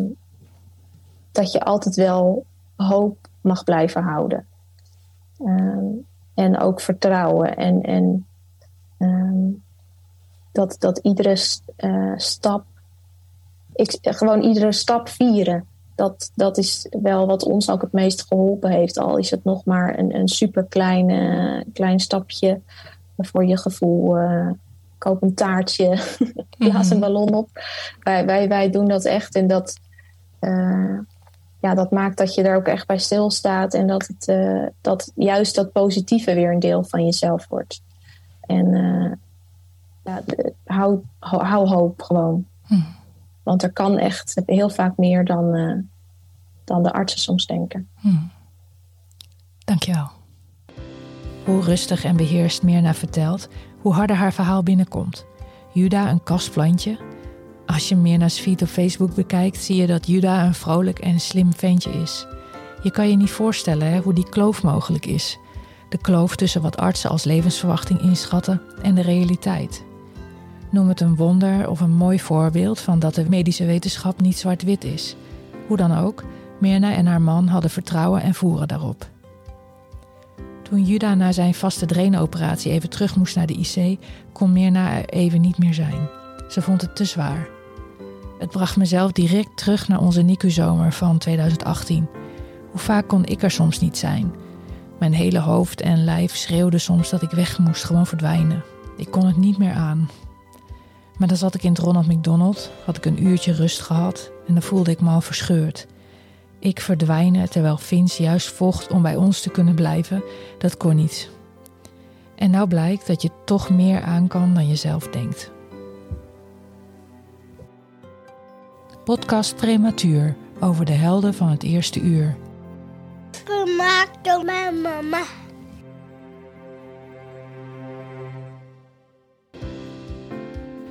dat je altijd wel hoop mag blijven houden. Ehm, en ook vertrouwen. En, en dat, dat iedere eh, stap, ik, gewoon iedere stap vieren. Dat, dat is wel wat ons ook het meest geholpen heeft. Al is het nog maar een, een super klein, klein stapje voor je gevoel. eh, koop een taartje, blaas een ballon op. Wij, wij, wij doen dat echt. En dat, eh, ja, dat maakt dat je er ook echt bij stilstaat. En dat, het, eh, dat juist dat positieve weer een deel van jezelf wordt. En ja, de- hou, hou, hou hoop gewoon. Hm. Want er kan echt heel vaak meer dan, eh, dan de artsen soms denken. Hm. Dankjewel. Hoe rustig en beheerst Mirna vertelt, hoe harder haar verhaal binnenkomt. Juda een kastplantje. Als je Mirna's feed op Facebook bekijkt, zie je dat Juda een vrolijk en slim ventje is. Je kan je niet voorstellen hoe die kloof mogelijk is. De kloof tussen wat artsen als levensverwachting inschatten en de realiteit. Noem het een wonder of een mooi voorbeeld van dat de medische wetenschap niet zwart-wit is. Hoe dan ook, Mirna en haar man hadden vertrouwen en voeren daarop. Toen Juda na zijn vaste drainoperatie even terug moest naar de IC, kon Mirna er even niet meer zijn. Ze vond het te zwaar. Het bracht mezelf direct terug naar onze NICU-zomer van 2018. Hoe vaak kon ik er soms niet zijn? Mijn hele hoofd en lijf schreeuwden soms dat ik weg moest, gewoon verdwijnen. Ik kon het niet meer aan. Maar dan zat ik in het Ronald McDonald, had ik een uurtje rust gehad en dan voelde ik me al verscheurd. Ik verdwijnen terwijl Vince juist vocht om bij ons te kunnen blijven, dat kon niet. En nou blijkt dat je toch meer aan kan dan je zelf denkt. Podcast Prematuur over de helden van het eerste uur. Gemaakt door mijn mama.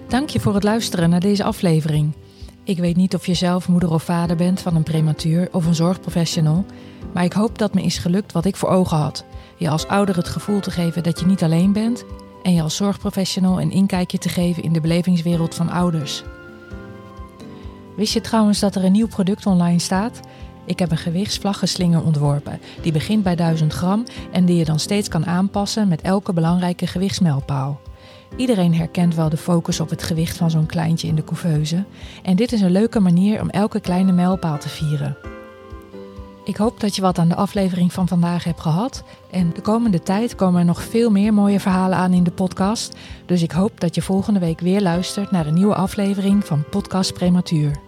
Dank je voor het luisteren naar deze aflevering. Ik weet niet of je zelf moeder of vader bent van een prematuur of een zorgprofessional, maar ik hoop dat me is gelukt wat ik voor ogen had. Je als ouder het gevoel te geven dat je niet alleen bent en je als zorgprofessional een inkijkje te geven in de belevingswereld van ouders. Wist je trouwens dat er een nieuw product online staat? Ik heb een gewichtsvlaggenslinger ontworpen. Die begint bij 1000 gram en die je dan steeds kan aanpassen met elke belangrijke gewichtsmijlpaal. Iedereen herkent wel de focus op het gewicht van zo'n kleintje in de couveuse. En dit is een leuke manier om elke kleine mijlpaal te vieren. Ik hoop dat je wat aan de aflevering van vandaag hebt gehad. En de komende tijd komen er nog veel meer mooie verhalen aan in de podcast. Dus ik hoop dat je volgende week weer luistert naar een nieuwe aflevering van Podcast Prematuur.